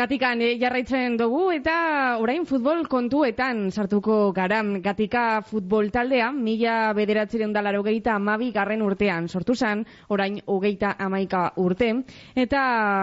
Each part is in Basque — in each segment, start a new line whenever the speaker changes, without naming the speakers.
Gatikan eh, jarraitzen dugu eta orain futbol kontuetan sartuko gara. Gatika futbol taldea, mila bederatzireun dalaro geita amabi garren urtean sortu zan, orain hogeita amaika urte, eta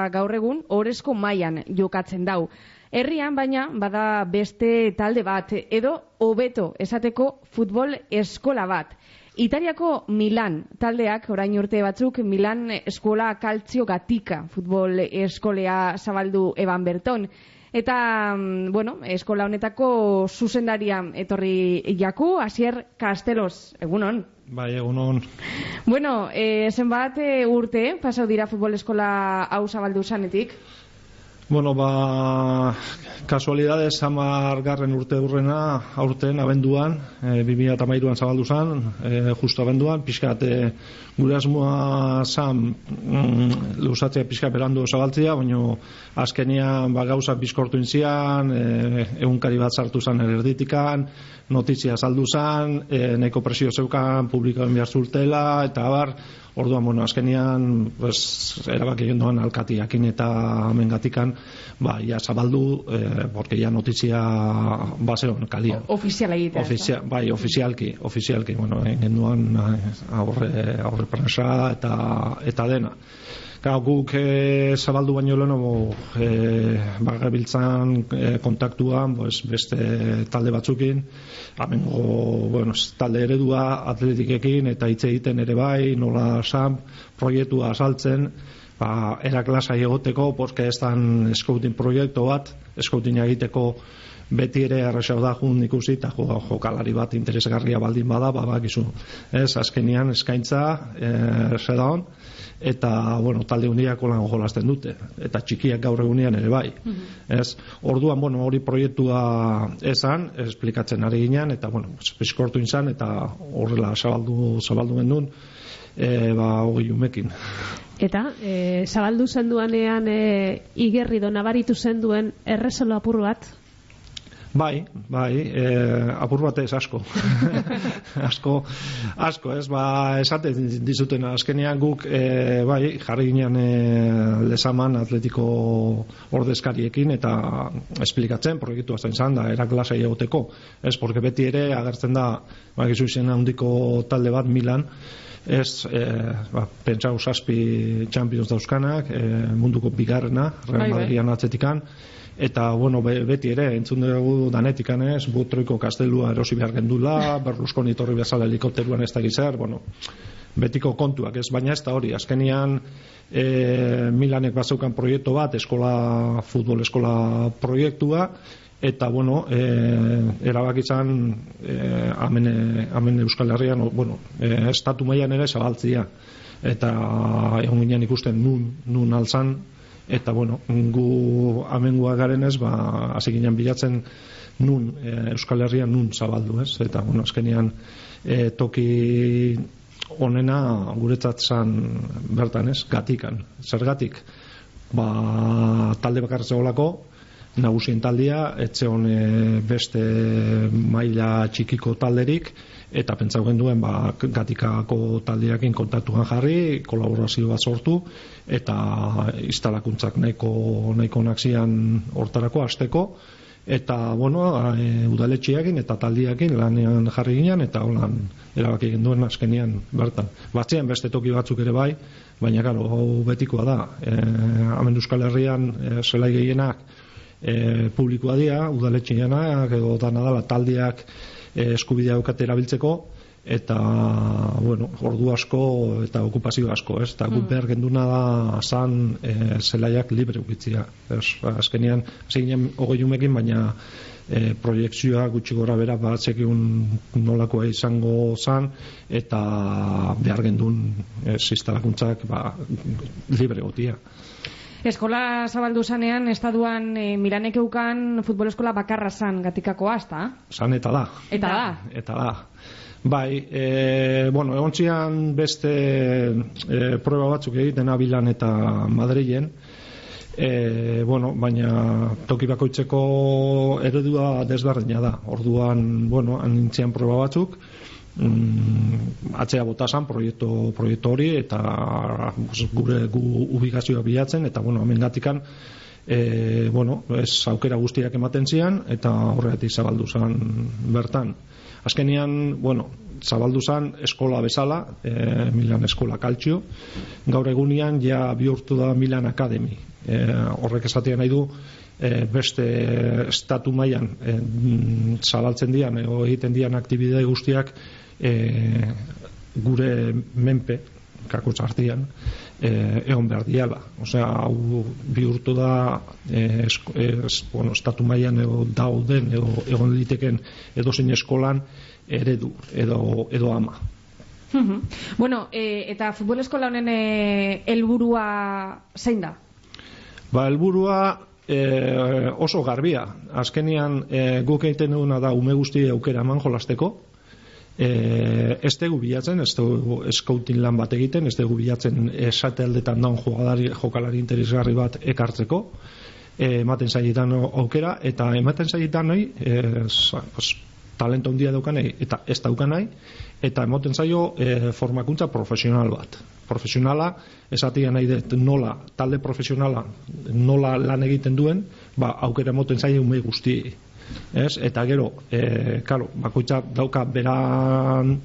gaur egun orezko mailan jokatzen dau. Herrian baina bada beste talde bat edo hobeto esateko futbol eskola bat. Italiako Milan taldeak orain urte batzuk Milan eskola kaltzio gatika futbol eskolea zabaldu eban berton. Eta, mm, bueno, eskola honetako zuzendaria etorri jaku, Asier Castelos, egunon.
Bai, egunon.
Bueno, e, zenbat e, urte pasau dira futbol eskola hau zabaldu zanetik?
Bueno, ba, kasualidades amar garren urte urrena, aurten, abenduan, e, 2008an zabaldu zan, e, justo abenduan, pixkat, e, gure asmoa zan, mm, luzatzea pixkat berandu zabaltzea, baina azkenian ba, gauza bizkortu inzian, e, egunkari bat sartu zan erditikan, notizia saldu zan, e, neko presio zeukan, publikoen behar zurtela, eta abar, Orduan, bueno, azkenian, pues, erabak egin doan alkatiakin eta mengatikan, ba, ja, zabaldu, eh, porque ja notizia hon, kalia.
Ofiziala egitea.
Ofizia, bai, ofizialki, ofizialki, bueno, egin duan eh, aurre, aurre prensa eta, eta dena. Gau, guk e, zabaldu baino leheno e, bagabiltzan e, kontaktuan pues, beste talde batzukin amengo bueno, talde eredua atletikekin eta hitz egiten ere bai nola sam proiektua asaltzen ba, eraklasa egoteko porque ez dan scouting proiektu bat scouting egiteko beti ere arrasau da jun ikusi eta jo, jokalari bat interesgarria baldin bada ba, bakizu. Ez azkenian eskaintza e, sedaon eta bueno, talde uniak lan jolasten dute eta txikiak gaur egunean ere bai.
Mhm.
ez orduan bueno, hori proiektua esan esplikatzen ari ginen eta bueno, piskortu izan eta horrela zabaldu zabaldu mendun e, ba, hogei umekin
Eta, e, zabaldu zenduanean e, igerri do nabaritu zenduen errezolo apur bat,
Bai, bai, e, apur batez asko. asko, asko, ez, ba, esaten dizuten azkenean guk, e, bai, jarri ginen e, lezaman atletiko ordezkariekin eta esplikatzen, proiektua zen zan da, eraklasai egoteko. Ez, porque beti ere agertzen da, ba, gizu izen handiko talde bat Milan, ez, e, ba, pentsau zazpi Champions dauzkanak, e, munduko bigarrena,
Bai, bai.
Real Madridian atzetikan, eta bueno, be, beti ere entzun dugu danetikan ez, butroiko kastelua erosi behar gendula, Berlusconi torri bezala helikopteruan ez da gizar, bueno, betiko kontuak ez, baina ez da hori, azkenian e, Milanek bazeukan proiektu bat, eskola, futbol eskola proiektua, eta bueno, e, erabakitzan e, amen, amen Euskal Herrian, bueno, e, estatu mailan ere zabaltzia, eta egon ginen ikusten nun, nun altzan, eta bueno, gu amengua garen ez, ba, hasi ginen bilatzen nun, e, Euskal Herrian nun zabaldu ez, eta bueno, azkenean e, toki onena guretzat zan bertan ez, gatikan, zergatik, ba, talde bakar zegoelako, nagusien taldea, etxe e, beste maila txikiko talderik, eta pentsau genduen ba, gatikako taldeakin kontaktuan jarri, kolaborazio bat sortu, eta instalakuntzak nahiko, nahiko naksian hortarako hasteko eta bueno, e, udaletxeakin eta taldiakin lanean jarri ginen eta holan erabaki egin duen azkenian bertan. Batzean beste toki batzuk ere bai, baina gero hau betikoa da. E, hemen Euskal Herrian e, zelai gehienak e, publikoa dira, udaletxeanak edo dana dala taldeak e, eskubidea daukate erabiltzeko eta bueno, ordu asko eta okupazio asko, ez? Eta guk
Mm.
behar genduna da zan e, zelaiak libre ukitzia. Ez, azkenean, ginen hogei umekin, baina e, proiektzioa gutxi gora bera batzekiun nolakoa izango zan eta behar gendun e, ba, libre gotia.
Eskola zabaldu zanean, estaduan e, Milanek eukan futbol eskola bakarra zan gatikakoa, ezta?
Zan eta da.
Eta da.
Eta da. Bai, e, bueno, egon zian beste e, prueba batzuk egiten abilan eta Madrilen, e, bueno, baina toki bakoitzeko eredua desberdina da. Orduan, bueno, anintzian prueba batzuk, mm, atzea botasan proiektu, proiektu hori eta pues, gure gu ubikazioa bilatzen eta bueno, hemen gatikan e, bueno, ez aukera guztiak ematen zian eta horregatik zabaldu zen bertan azkenian, bueno, zabaldu zen eskola bezala, e, Milan Eskola Kaltxio, gaur egunian ja bihurtu da Milan Academy. E, horrek esatea nahi du, e, beste estatu mailan e, zabaltzen dian, ego egiten dian aktibidea guztiak e, gure menpe, kako txartian, e, egon behar diala. Osea, hau bihurtu da e, es, bueno, estatu mailan edo dauden, edo egon liteken edo zein eskolan, eredu edo, edo ama.
bueno, e, eta futbol eskola honen helburua zein da?
Ba, helburua e, oso garbia. Azkenian e, guk egiten duguna da ume guzti aukera eman jolasteko. E, ez dugu bilatzen, ez dugu eskautin lan bat egiten, ez dugu bilatzen esate aldetan daun jokalari, jokalari interesgarri bat ekartzeko. E, ematen zaitan aukera, eta ematen zaitan nahi, e, talento handia daukanei eta ez daukanai eta emoten zaio e, formakuntza profesional bat. Profesionala, esatia nahi dut nola, talde profesionala, nola lan egiten duen, ba, aukera emoten zaio umei guzti. Ez? Eta gero, e, karo, bakoitza dauka beran,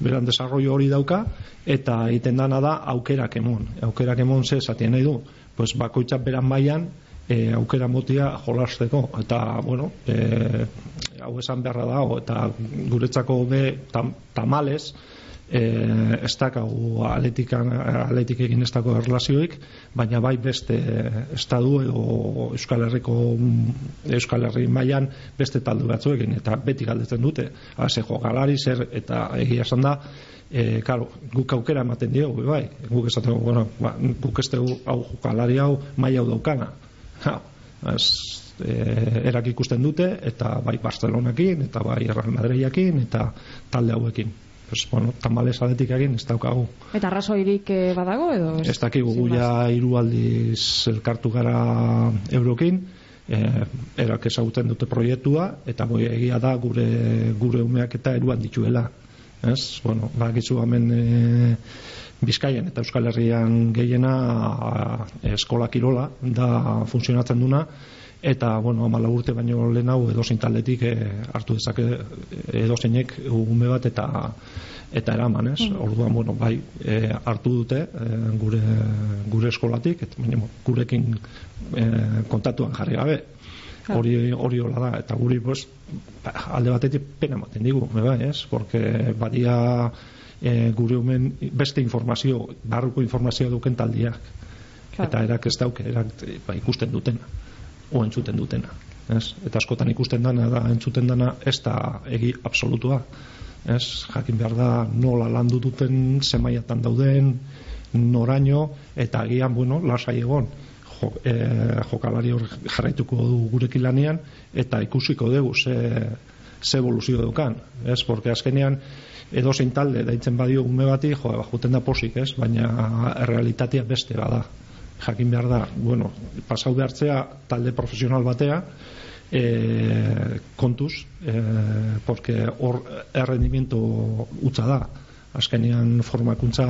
beran desarrollo hori dauka, eta egiten dana da aukerak emon. Aukerak emon ze, esatia nahi du, pues bakoitza beran baian, e, aukera motia jolasteko eta bueno e, hau esan beharra dago eta guretzako be tam, tamales e, ez dakagu atletikan atletik egin ez dako erlazioik baina bai beste estadu edo Euskal Herriko Euskal Herri mailan beste taldu batzuekin eta beti galdetzen dute. Hase jokalari zer eta egia esan da E, claro, guk aukera ematen diogu, bai, guk esaten, bueno, ba, guk ez dugu hau jokalari hau mai hau daukana, ha, ez, e, erak ikusten dute eta bai Barcelonakin eta bai Real Madridakin eta talde hauekin pues, bueno, tamales aletik egin ez daukagu.
Eta rasoirik e, badago edo
ez, ez dakigu guia hiru aldiz elkartu gara eurokin e, erak ezagutzen dute proiektua eta boi egia da gure gure umeak eta eruan dituela. Ez, bueno, bakizu hemen e, Bizkaian eta Euskal Herrian gehiena eskola kirola da funtzionatzen duna eta bueno, amala urte baino lehen hau edo taldetik e, hartu dezake edo zeinek ume bat eta eta eraman, ez? Mm. Orduan, bueno, bai, e, hartu dute e, gure, gure eskolatik, eta baina, gurekin e, kontatuan jarri gabe. Hori hori hola da eta guri pues, alde batetik pena ematen digu, bai, ez? Porque badia e, gure umen beste informazio, barruko informazio duken taldiak. Eta erak ez dauke, erak ba, ikusten dutena, o entzuten dutena. Ez? Eta askotan ikusten dana da entzuten dana ez da egi absolutua. Ez? Jakin behar da nola landu duten, zemaiatan dauden, noraino, eta agian, bueno, lasai egon. Jo, e, jokalari hor jarraituko du gurekin lanean, eta ikusiko dugu ze, ze evoluzio dukan. Ez? Porque azkenean, edo zein talde daitzen badio ume bati, jo, ba, juten da posik, ez? Baina realitatea beste bada. Jakin behar da, bueno, pasau behartzea talde profesional batea, e, kontuz, e, porque hor errendimiento utza da. Azkenean formakuntza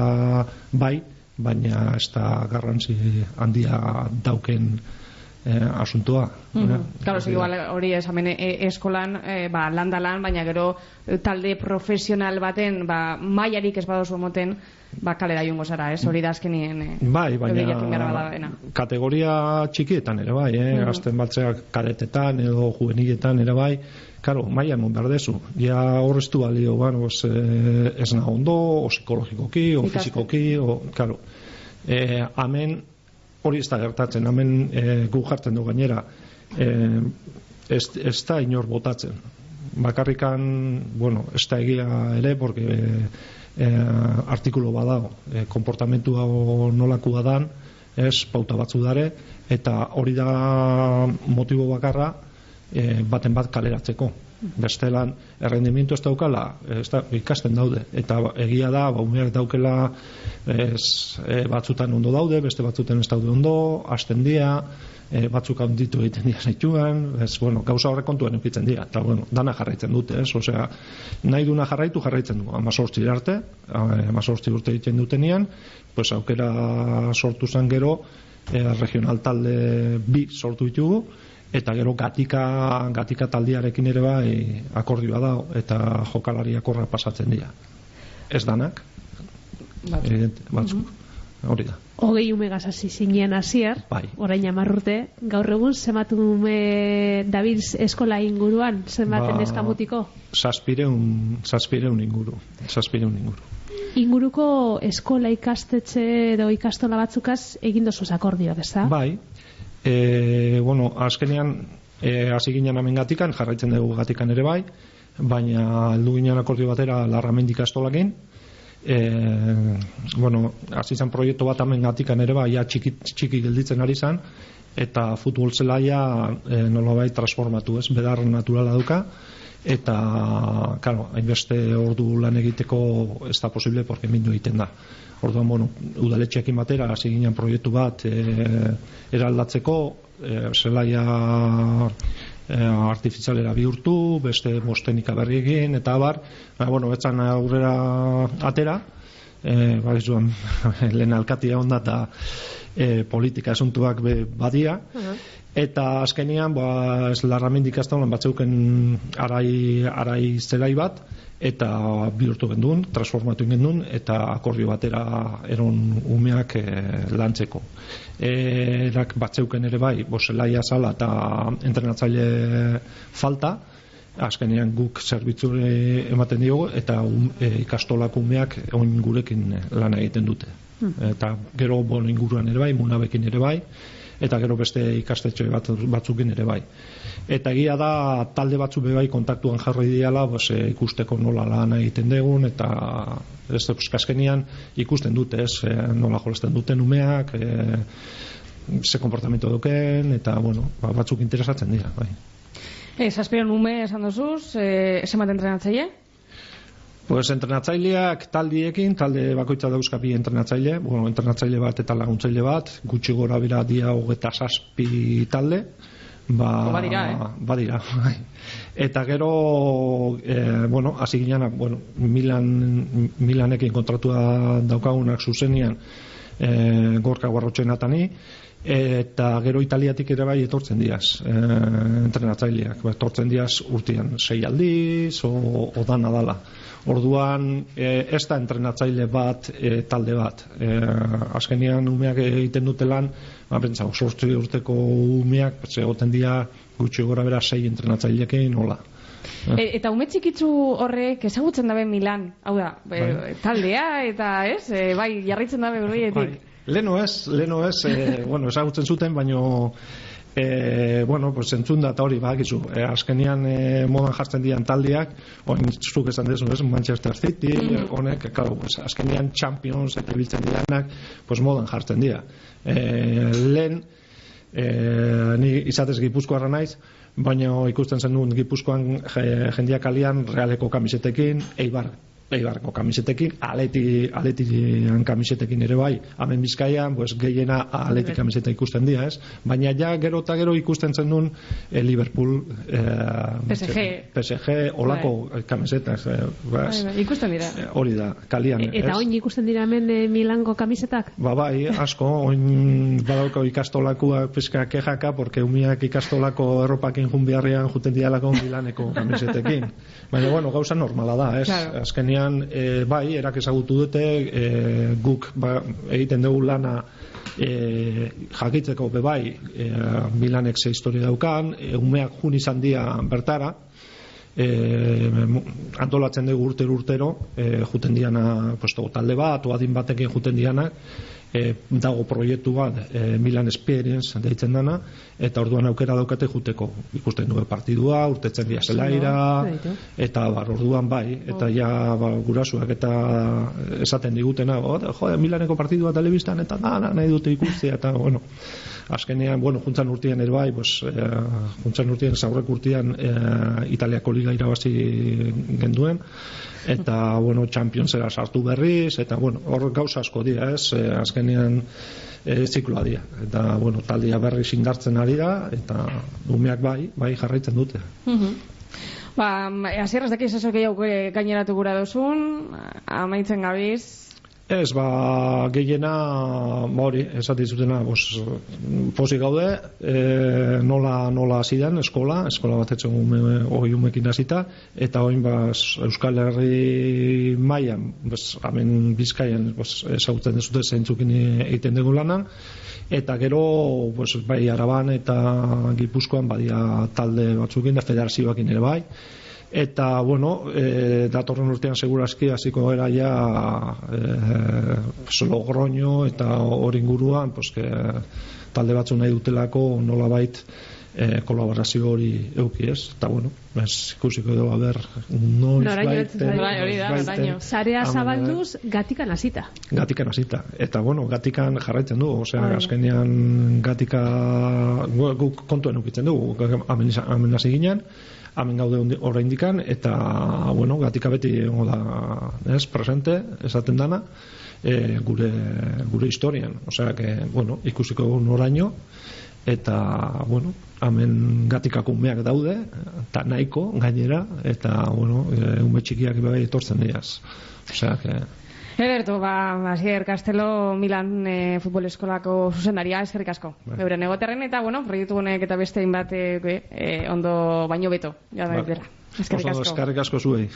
bai, baina ez da garrantzi handia dauken eh, asuntoa.
Mm -hmm. Claro, igual hori esamen e, eskolan, eh, ba, landa lan, baina gero eh, talde profesional baten, ba, maiarik ez badozu moten, ba, kalera jungo zara, ez? Hori da azkenien, eh,
bai, baina, kategoria txikietan ere bai, eh? Mm -hmm. Azten batzeak karetetan edo juveniletan ere bai, Claro, maia mon berdezu. Ja horreztu balio, bueno, es, eh, ez na ondo, o psikologikoki, o fizikoki, o, claro. Eh, amen, hori ez da gertatzen, hemen e, gu jartzen du gainera e, ez, ez da inor botatzen bakarrikan, bueno, ez da egia ere, porque e, artikulo badago. E, komportamentu hau nolakua dan ez, pauta batzu dare eta hori da motibo bakarra e, baten bat kaleratzeko bestelan errendimiento ez daukala ez da, ikasten daude. Eta egia da, baumeak daukela ez, e, batzutan ondo daude beste batzutan ez daude ondo hasten dia, e, batzuk handitu egiten dia zaituan, ez, bueno, gauza horre kontuen eukitzen dira, eta bueno, dana jarraitzen dute, ez, osea, nahi duna jarraitu jarraitzen du, amazortzi arte amazortzi urte egiten dutenean pues aukera sortu zen gero e, regional talde bi sortu ditugu, eta gero gatika, gatika taldiarekin ere bai akordioa da, eta jokalari akorra pasatzen dira. Ez danak,
Batzuk.
evidente, batzuk. Hori da.
Hogei ume gazasi zinean hasier,
Bai.
orain amarrurte, gaur egun zenbat ume dabil eskola inguruan, zenbaten
Ba-
eskamutiko?
Zazpireun, zazpireun inguru. Zazpireun inguru.
Inguruko eskola ikastetxe edo ikastola batzukaz egin dozuz akordioak, ez da?
Bai, e, bueno, azkenean e, hasi ginen hemen gatikan, jarraitzen dugu gatikan ere bai, baina heldu ginen akordio batera larramendik astolakin, e, bueno, hasi zen proiektu bat hemen gatikan ere bai, ja txiki, txiki gelditzen ari zen, eta futbol zelaia e, nolabait transformatu ez, bedar naturala duka, eta, claro, hainbeste ordu lan egiteko ez da posible, porque mindu egiten da. Orduan, bueno, udaletxeekin batera, hasi ginen proiektu bat e, eraldatzeko, e, zelaia e, artifizialera bihurtu, beste bostenika berri egin, eta abar, ba, bueno, etzan aurrera atera, e, ba, izuan, lehen alkatia onda eta e, politika esuntuak be, badia, eta azkenean ba, ez larramendik aztaunan batzeuken arai, arai zelai bat eta bihurtu gendun, transformatu gendun eta akordio batera eron umeak e, lantzeko. Erak batzeuken ere bai boselaia zala eta entrenatzaile falta. Azkenean guk zerbitzure ematen diogu eta um, e, ikastolak umeak oin gurekin lan egiten dute. Eta gero bon inguruan ere bai, munabekin ere bai eta gero beste ikastetxe bat, batzukin ere bai. Eta egia da talde batzu be bai kontaktuan jarri diala, pues, e, ikusteko nola lan egiten dugun eta ez pues, kaskenean ikusten dute, ez, e, nola jolasten duten umeak, e, ze komportamentu duken eta bueno, ba, batzuk interesatzen dira, bai.
Ez, aspiran ume esan dozuz, e, zenbat entrenatzaile?
Pues entrenatzaileak taldiekin, talde bakoitza dauzka bi entrenatzaile, bueno, entrenatzaile bat eta laguntzaile bat, gutxi gora bira dia hogeta saspi talde, ba,
Badira, eh?
badira, bai. eta gero e, bueno, hasi ginean bueno, Milan, Milanekin kontratua daukagunak zuzenian e, gorka guarrotxenatani eta gero italiatik ere bai etortzen diaz e, entrenatzaileak. Ba, etortzen diaz urtean sei aldiz o, o dana dala. Orduan e, ez da entrenatzaile bat e, talde bat. E, azkenean umeak egiten dute lan ba, pentsa, sortzi urteko umeak egoten dira gutxi gora bera sei entrenatzaileekin hola.
E, eta ume txikitzu horrek ezagutzen dabe Milan, hau da, e, taldea eta ez, e, bai, jarraitzen dabe berrietik.
Bai. Leno ez, leno ez, e, bueno, ezagutzen zuten, baino e, bueno, pues entzun da eta hori badakizu. E, azkenean e, modan jartzen dian taldiak, oin zuk esan dezu, ez, Manchester City, honek, claro, pues, azkenean Champions eta biltzen dianak, pues modan jartzen dira. E, lehen, e, ni izatez gipuzkoarra naiz, baina ikusten zen duen gipuzkoan je- jendeak alian realeko kamisetekin, eibar Eibarko kamisetekin, aleti, aletian kamisetekin ere bai, hemen bizkaian, pues, gehiena aleti kamiseta ikusten dira, ez? Baina ja gero eta gero ikusten zen duen eh, Liverpool, eh,
PSG.
PSG, olako kamisetas, eh,
Bai, bai, ikusten dira.
eh, hori da, kalian,
E- eta oin ikusten dira hemen e, Milango kamisetak?
Ba bai, asko, oin badauko ikastolakoa pizka kejaka, porque umiak ikastolako erropakin jun biharrean juten dialako Milaneko kamisetekin. Baina, bueno, gauza normala da, ez?
Claro.
Azkenean, e, bai, erak ezagutu dute, e, guk ba, egiten dugu lana e, jakitzeko be bai, e, Milanek ze historia daukan, e, umeak jun izan dia bertara, e, antolatzen dugu urtero urtero e, juten diana pues, to, talde bat o adin batekin juten diana e, dago proiektu bat e, Milan Experience deitzen dana eta orduan aukera daukate juteko ikusten dugu partidua, urtetzen dia zelaira eta bar, orduan bai eta ja ba, gurasuak eta esaten digutena "Oh, jo, Milaneko partidua telebistan eta dana nahi dute ikustea eta bueno azkenean, bueno, juntzan urtean ere bai, pues, eh, juntzan urtean, zaurrek urtean eh, Italiako liga irabazi genduen, eta, bueno, Championsera sartu berriz, eta, bueno, hor gauza asko dira, ez, eh, azkenean eh, zikloa dira, eta, bueno, taldia berriz indartzen ari da, eta umeak bai, bai jarraitzen dute.
Mhm. Ba, hasieraz daki esasok gehiago gaineratu gura dozun, amaitzen gabiz,
Ez, ba, gehiena, ba hori, esati zutena, bos, pozik gaude, e, nola, nola zidan eskola, eskola bat etxen ume, hori umekin hasita, eta hori, ba, Euskal Herri maian, bos, amen bizkaian, bos, ezagutzen dezute zeintzukin egiten dugu lanan, eta gero, bos, bai, araban eta gipuzkoan, badia talde batzukin, da federazioakin ere bai, eta bueno, e, datorren urtean segurazki hasiko gara ja e, Logroño eta hori inguruan pues, que, talde batzu nahi dutelako nolabait e, kolaborazio hori euki ez? Eta bueno, ez ikusiko edo haber noiz
baiten zarea zabalduz gatikan hasita.
Gatikan hasita. Eta bueno, gatikan jarraitzen du osea, azkenean gatika guk kontuen ukitzen dugu. Amen hasi ginen hemen gaude oraindikan eta bueno, gatika beti egongo da, ez, presente, esaten dana, e, gure gure historian, osea que bueno, ikusiko egun oraino eta bueno, hemen gatikako umeak daude, eta nahiko gainera eta bueno, e, ume txikiak bai etortzen diaz. Osea que
Ederto, ba, Asier Castelo Milan e, futbol eskolako zuzendaria, eskerrik asko. Bai. Euren egoterren eta, bueno, proiektu honek eta beste inbat e, ondo baino beto. Ja, bai. Eskerrik asko.
Eskerrik asko zuei.